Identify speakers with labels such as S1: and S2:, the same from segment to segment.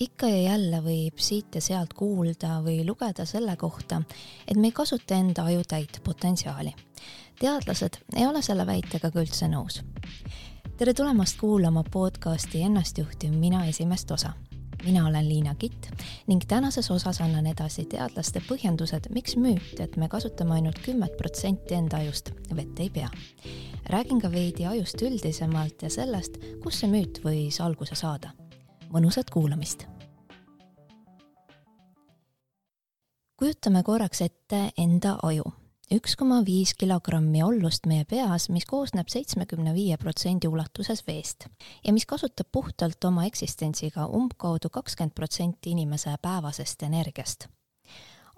S1: ikka ja jälle võib siit ja sealt kuulda või lugeda selle kohta, et me ei kasuta enda aju täit potentsiaali. teadlased ei ole selle väitega ka üldse nõus. tere tulemast kuulama podcasti Ennast juhtiv mina esimest osa. mina olen Liina Kitt ning tänases osas annan edasi teadlaste põhjendused, miks müüt, et me kasutame ainult kümmet protsenti enda ajust, vett ei pea. räägin ka veidi ajust üldisemalt ja sellest, kust see müüt võis alguse saada mõnusat kuulamist. kujutame korraks ette enda aju. üks koma viis kilogrammi ollust meie peas, mis koosneb seitsmekümne viie protsendi ulatuses veest ja mis kasutab puhtalt oma eksistentsiga umbkaudu kakskümmend protsenti inimese päevasest energiast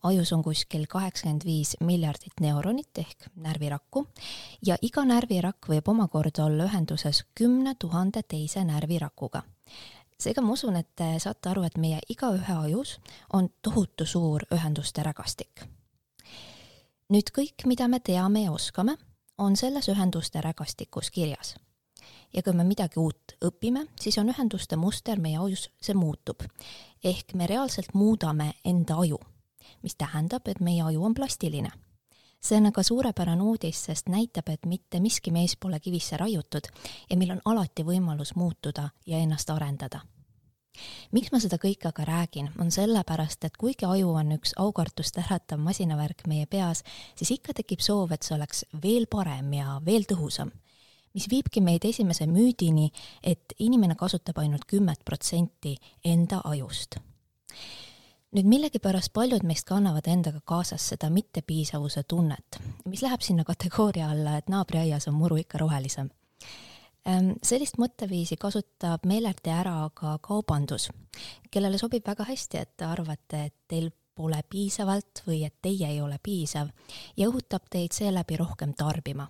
S1: ajus on kuskil kaheksakümmend viis miljardit neuronit ehk närvirakku ja iga närvirakk võib omakorda olla ühenduses kümne tuhande teise närvirakuga seega ma usun, et te saate aru, et meie igaühe ajus on tohutu suur ühenduste rägastik. nüüd kõik, mida me teame ja oskame, on selles ühenduste rägastikus kirjas. ja kui me midagi uut õpime, siis on ühenduste muster meie ajus, see muutub. ehk me reaalselt muudame enda aju, mis tähendab, et meie aju on plastiline see on aga suurepärane uudis, sest näitab, et mitte miski meis pole kivisse raiutud ja meil on alati võimalus muutuda ja ennast arendada. miks ma seda kõike aga räägin, on sellepärast, et kuigi aju on üks aukartust äratav masinavärk meie peas, siis ikka tekib soov, et see oleks veel parem ja veel tõhusam mis viibki meid esimese müüdini, et inimene kasutab ainult kümmet protsenti enda ajust nüüd millegipärast paljud meist kannavad endaga kaasas seda mittepiisavuse tunnet, mis läheb sinna kategooria alla, et naabriaias on muru ikka rohelisem. Ehm, sellist mõtteviisi kasutab meelerdi ära ka kaubandus, kellele sobib väga hästi, et te arvate, et teil pole piisavalt või et teie ei ole piisav ja õhutab teid seeläbi rohkem tarbima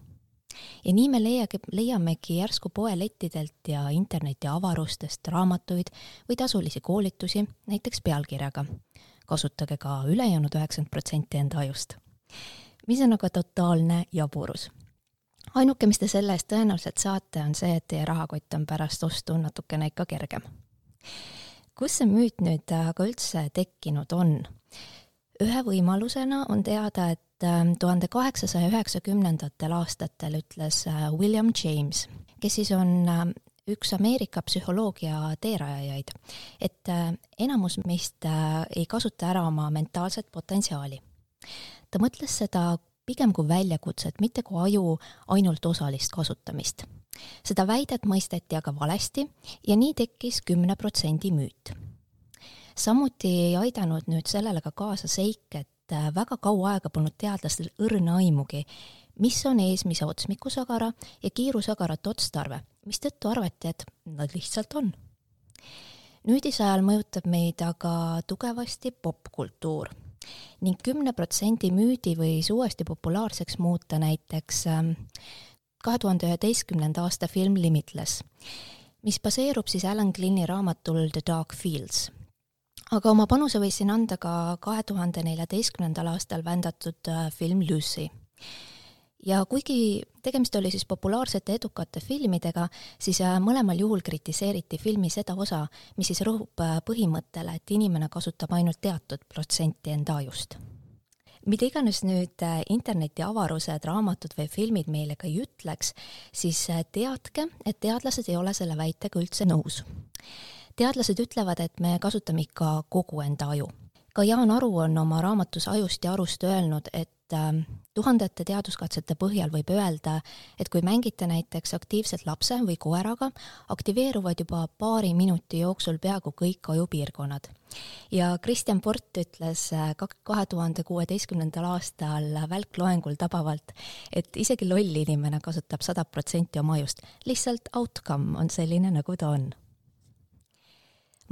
S1: ja nii me leiagi, leiamegi järsku poelettidelt ja interneti avarustest raamatuid või tasulisi koolitusi, näiteks pealkirjaga kasutage ka ülejäänud üheksakümmend protsenti enda ajust. mis on aga totaalne jaburus. ainuke, mis te selle eest tõenäoliselt saate, on see, et teie rahakott on pärast ostu natukene ikka kergem. kust see müüt nüüd aga üldse tekkinud on? ühe võimalusena on teada, et ähm, tuhande kaheksasaja üheksakümnendatel aastatel ütles äh, William James, kes siis on ähm, üks Ameerika psühholoogia teerajajaid, et äh, enamus meist äh, ei kasuta ära oma mentaalset potentsiaali. ta mõtles seda pigem kui väljakutset, mitte kui aju ainult osalist kasutamist. seda väidet mõisteti aga valesti ja nii tekkis kümne protsendi müüt samuti ei aidanud nüüd sellele ka kaasa seik, et äh, väga kaua aega polnud teadlastel õrna aimugi, mis on eesmise otsmikusagara ja kiirusagarat otstarve, mistõttu arvati, et nad lihtsalt on. nüüdise ajal mõjutab meid aga tugevasti popkultuur ning kümne protsendi müüdi võis uuesti populaarseks muuta näiteks ähm, kahe tuhande üheteistkümnenda aasta film Limitless, mis baseerub siis Alan Glynni raamatul The Dark Fields aga oma panuse võis siin anda ka kahe tuhande neljateistkümnendal aastal vändatud äh, film Lucy. ja kuigi tegemist oli siis populaarsete edukate filmidega, siis äh, mõlemal juhul kritiseeriti filmi seda osa, mis siis rõhub äh, põhimõttele, et inimene kasutab ainult teatud protsenti enda ajust mida iganes nüüd interneti avarused, raamatud või filmid meile ka ei ütleks, siis teadke, et teadlased ei ole selle väitega üldse nõus teadlased ütlevad, et me kasutame ikka kogu enda aju. ka Jaan Aru on oma raamatus Ajust ja arust öelnud, et ähm, tuhandete teaduskatsete põhjal võib öelda, et kui mängite näiteks aktiivselt lapse või koeraga, aktiveeruvad juba paari minuti jooksul peaaegu kõik ajupiirkonnad. ja Kristjan Port ütles äh, kahe tuhande kuueteistkümnendal aastal välkloengul tabavalt, et isegi loll inimene kasutab sada protsenti oma ajust, lihtsalt outcome on selline, nagu ta on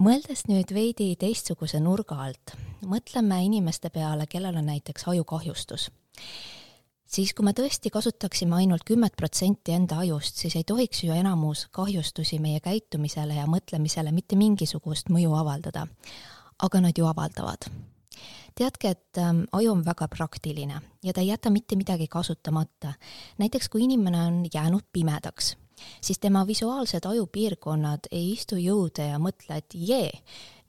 S1: mõeldes nüüd veidi teistsuguse nurga alt, mõtleme inimeste peale, kellel on näiteks ajukahjustus. siis kui me tõesti kasutaksime ainult kümmet protsenti enda ajust, siis ei tohiks ju enamus kahjustusi meie käitumisele ja mõtlemisele mitte mingisugust mõju avaldada. aga nad ju avaldavad teadke, et ähm, aju on väga praktiline ja ta ei jäta mitte midagi kasutamata. näiteks kui inimene on jäänud pimedaks siis tema visuaalsed ajupiirkonnad ei istu jõude ja mõtle, et jee,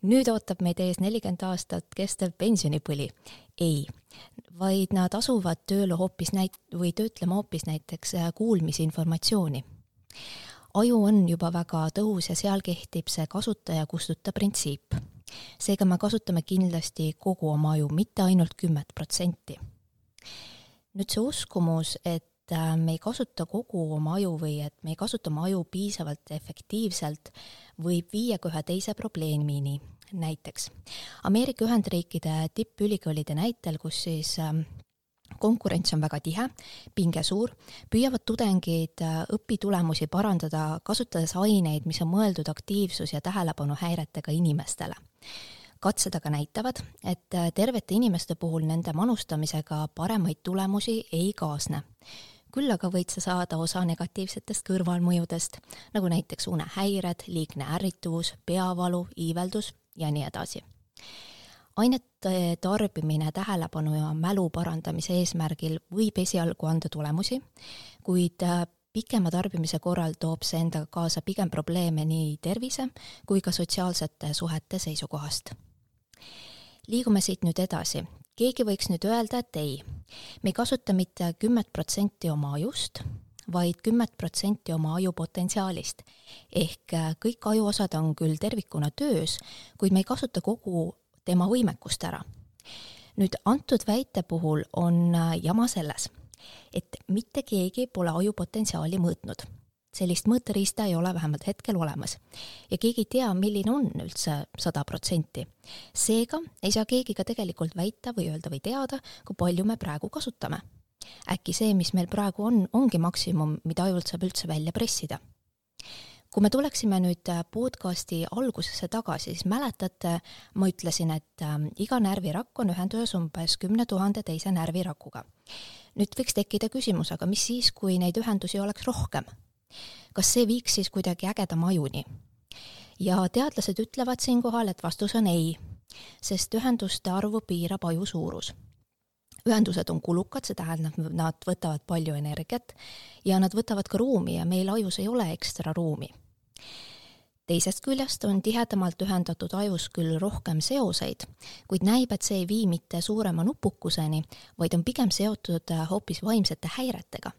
S1: nüüd ootab meid ees nelikümmend aastat kestev pensionipõli. ei, vaid nad asuvad tööle hoopis näit- või töötlema hoopis näiteks äh, kuulmisinformatsiooni. aju on juba väga tõhus ja seal kehtib see kasutaja kustuta printsiip. seega me kasutame kindlasti kogu oma aju, mitte ainult kümmet protsenti. nüüd see uskumus, et äh, me ei kasuta kogu oma aju või et me ei kasuta oma aju piisavalt efektiivselt, võib viia ka ühe teise probleemini, näiteks Ameerika Ühendriikide tippülikoolide näitel, kus siis ähm, konkurents on väga tihe, pinge suur, püüavad tudengid äh, õpitulemusi parandada, kasutades aineid, mis on mõeldud aktiivsus- ja tähelepanuhäiretega inimestele. katsed aga näitavad, et äh, tervete inimeste puhul nende manustamisega paremaid tulemusi ei kaasne küll aga võid sa saada osa negatiivsetest kõrvalmõjudest, nagu näiteks unehäired, liigne ärrituvus, peavalu, iiveldus ja nii edasi. ainete tarbimine tähelepanu ja mälu parandamise eesmärgil võib esialgu anda tulemusi, kuid äh, pikema tarbimise korral toob see endaga kaasa pigem probleeme nii tervise kui ka sotsiaalsete suhete seisukohast. liigume siit nüüd edasi. Keegi võiks nüüd öelda, et ei, me ei kasuta mitte kümmet protsenti oma ajust, vaid kümmet protsenti oma aju potentsiaalist. ehk äh, kõik ajuosad on küll tervikuna töös, kuid me ei kasuta kogu tema võimekust ära. nüüd antud väite puhul on äh, jama selles, et mitte keegi pole aju potentsiaali mõõtnud. Sellist mõõteriista ei ole vähemalt hetkel olemas ja keegi ei tea, milline on üldse sada protsenti. seega ei saa keegi ka tegelikult väita või öelda või teada, kui palju me praegu kasutame äkki see, mis meil praegu on, ongi maksimum, mida ajult saab üldse välja pressida. kui me tuleksime nüüd podcasti algusesse tagasi, siis mäletate, ma ütlesin, et äh, iga närvirakk on ühenduses umbes kümne tuhande teise närvirakuga. nüüd võiks tekkida küsimus, aga mis siis, kui neid ühendusi oleks rohkem? Kas see viiks siis kuidagi ägedama ajuni? ja teadlased ütlevad siinkohal, et vastus on ei, sest ühenduste arvu piirab aju suurus ühendused on kulukad, see tähendab, nad võtavad palju energiat ja nad võtavad ka ruumi ja meil ajus ei ole ekstra ruumi. teisest küljest on tihedamalt ühendatud ajus küll rohkem seoseid, kuid näib, et see ei vii mitte suurema nupukuseni, vaid on pigem seotud hoopis vaimsete häiretega.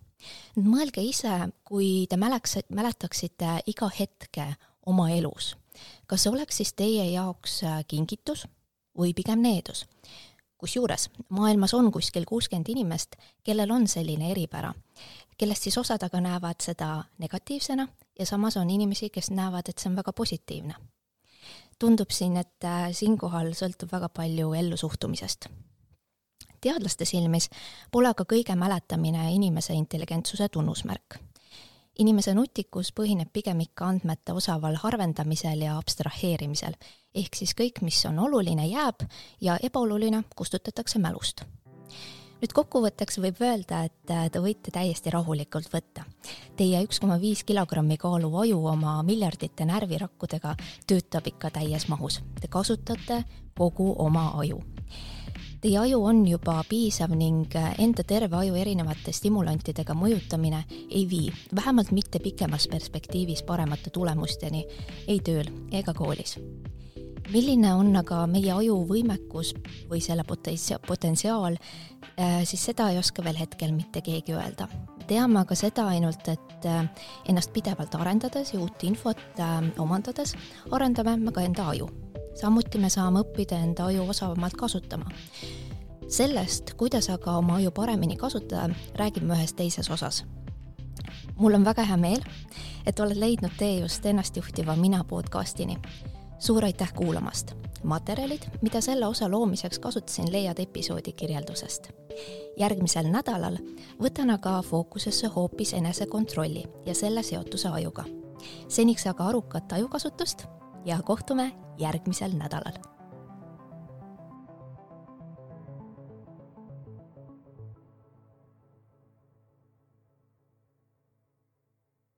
S1: Nüüd mõelge ise, kui te mäleks, mäletaksite iga hetke oma elus, kas see oleks siis teie jaoks kingitus või pigem needus? kusjuures maailmas on kuskil kuuskümmend inimest, kellel on selline eripära, kellest siis osad aga näevad seda negatiivsena ja samas on inimesi, kes näevad, et see on väga positiivne. tundub siin, et äh, siinkohal sõltub väga palju ellusuhtumisest. Teadlaste silmis pole aga kõige mäletamine inimese intelligentsuse tunnusmärk inimese nutikus põhineb pigem ikka andmete osaval harvendamisel ja abstraheerimisel, ehk siis kõik, mis on oluline, jääb ja ebaoluline kustutatakse mälust. nüüd kokkuvõtteks võib öelda, et äh, te võite täiesti rahulikult võtta. Teie üks koma viis kilogrammi kaaluv aju oma miljardite närvirakkudega töötab ikka täies mahus. Te kasutate kogu oma aju Teie aju on juba piisav ning enda terve aju erinevate stimulantidega mõjutamine ei vii, vähemalt mitte pikemas perspektiivis paremate tulemusteni ei tööl ega koolis. milline on aga meie aju võimekus või selle potentsiaal, äh, siis seda ei oska veel hetkel mitte keegi öelda. teame aga seda ainult, et äh, ennast pidevalt arendades ja uut infot äh, omandades arendame me ka enda aju samuti me saame õppida enda aju osavamalt kasutama. sellest, kuidas aga oma aju paremini kasutada, räägime ühes teises osas. mul on väga hea meel, et oled leidnud tee just ennastjuhtiva mina podcastini. suur aitäh kuulamast! materjalid, mida selle osa loomiseks kasutasin, leiad episoodi kirjeldusest. järgmisel nädalal võtan aga fookusesse hoopis enesekontrolli ja selle seotuse ajuga. seniks aga arukat ajukasutust ja kohtume järgmisel nädalal